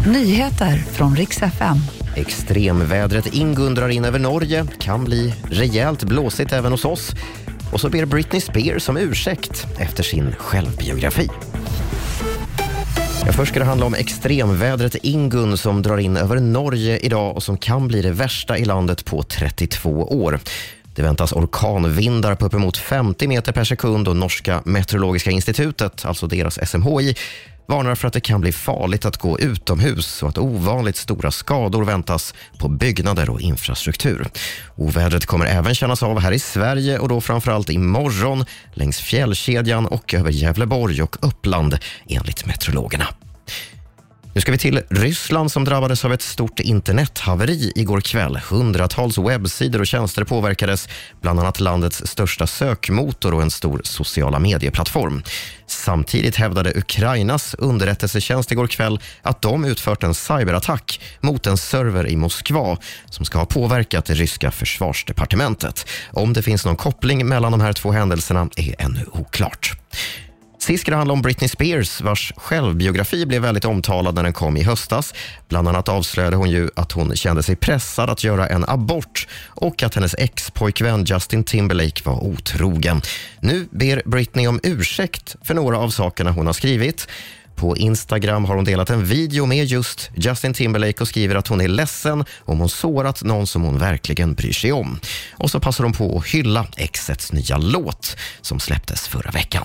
Nyheter från riks FM. Extremvädret Ingun drar in över Norge. Kan bli rejält blåsigt även hos oss. Och så ber Britney Spears om ursäkt efter sin självbiografi. Ja, först ska det handla om extremvädret Ingun som drar in över Norge idag och som kan bli det värsta i landet på 32 år. Det väntas orkanvindar på uppemot 50 meter per sekund och norska meteorologiska institutet, alltså deras SMHI, varnar för att det kan bli farligt att gå utomhus och att ovanligt stora skador väntas på byggnader och infrastruktur. Ovädret kommer även kännas av här i Sverige och då framförallt imorgon längs fjällkedjan och över Gävleborg och Uppland enligt meteorologerna. Nu ska vi till Ryssland som drabbades av ett stort internethaveri igår kväll. Hundratals webbsidor och tjänster påverkades, bland annat landets största sökmotor och en stor sociala medieplattform. Samtidigt hävdade Ukrainas underrättelsetjänst igår kväll att de utfört en cyberattack mot en server i Moskva som ska ha påverkat det ryska försvarsdepartementet. Om det finns någon koppling mellan de här två händelserna är ännu oklart. Sist ska det handla om Britney Spears vars självbiografi blev väldigt omtalad när den kom i höstas. Bland annat avslöjade hon ju att hon kände sig pressad att göra en abort och att hennes ex-pojkvän Justin Timberlake var otrogen. Nu ber Britney om ursäkt för några av sakerna hon har skrivit. På Instagram har hon delat en video med just Justin Timberlake och skriver att hon är ledsen om hon sårat någon som hon verkligen bryr sig om. Och så passar hon på att hylla exets nya låt som släpptes förra veckan.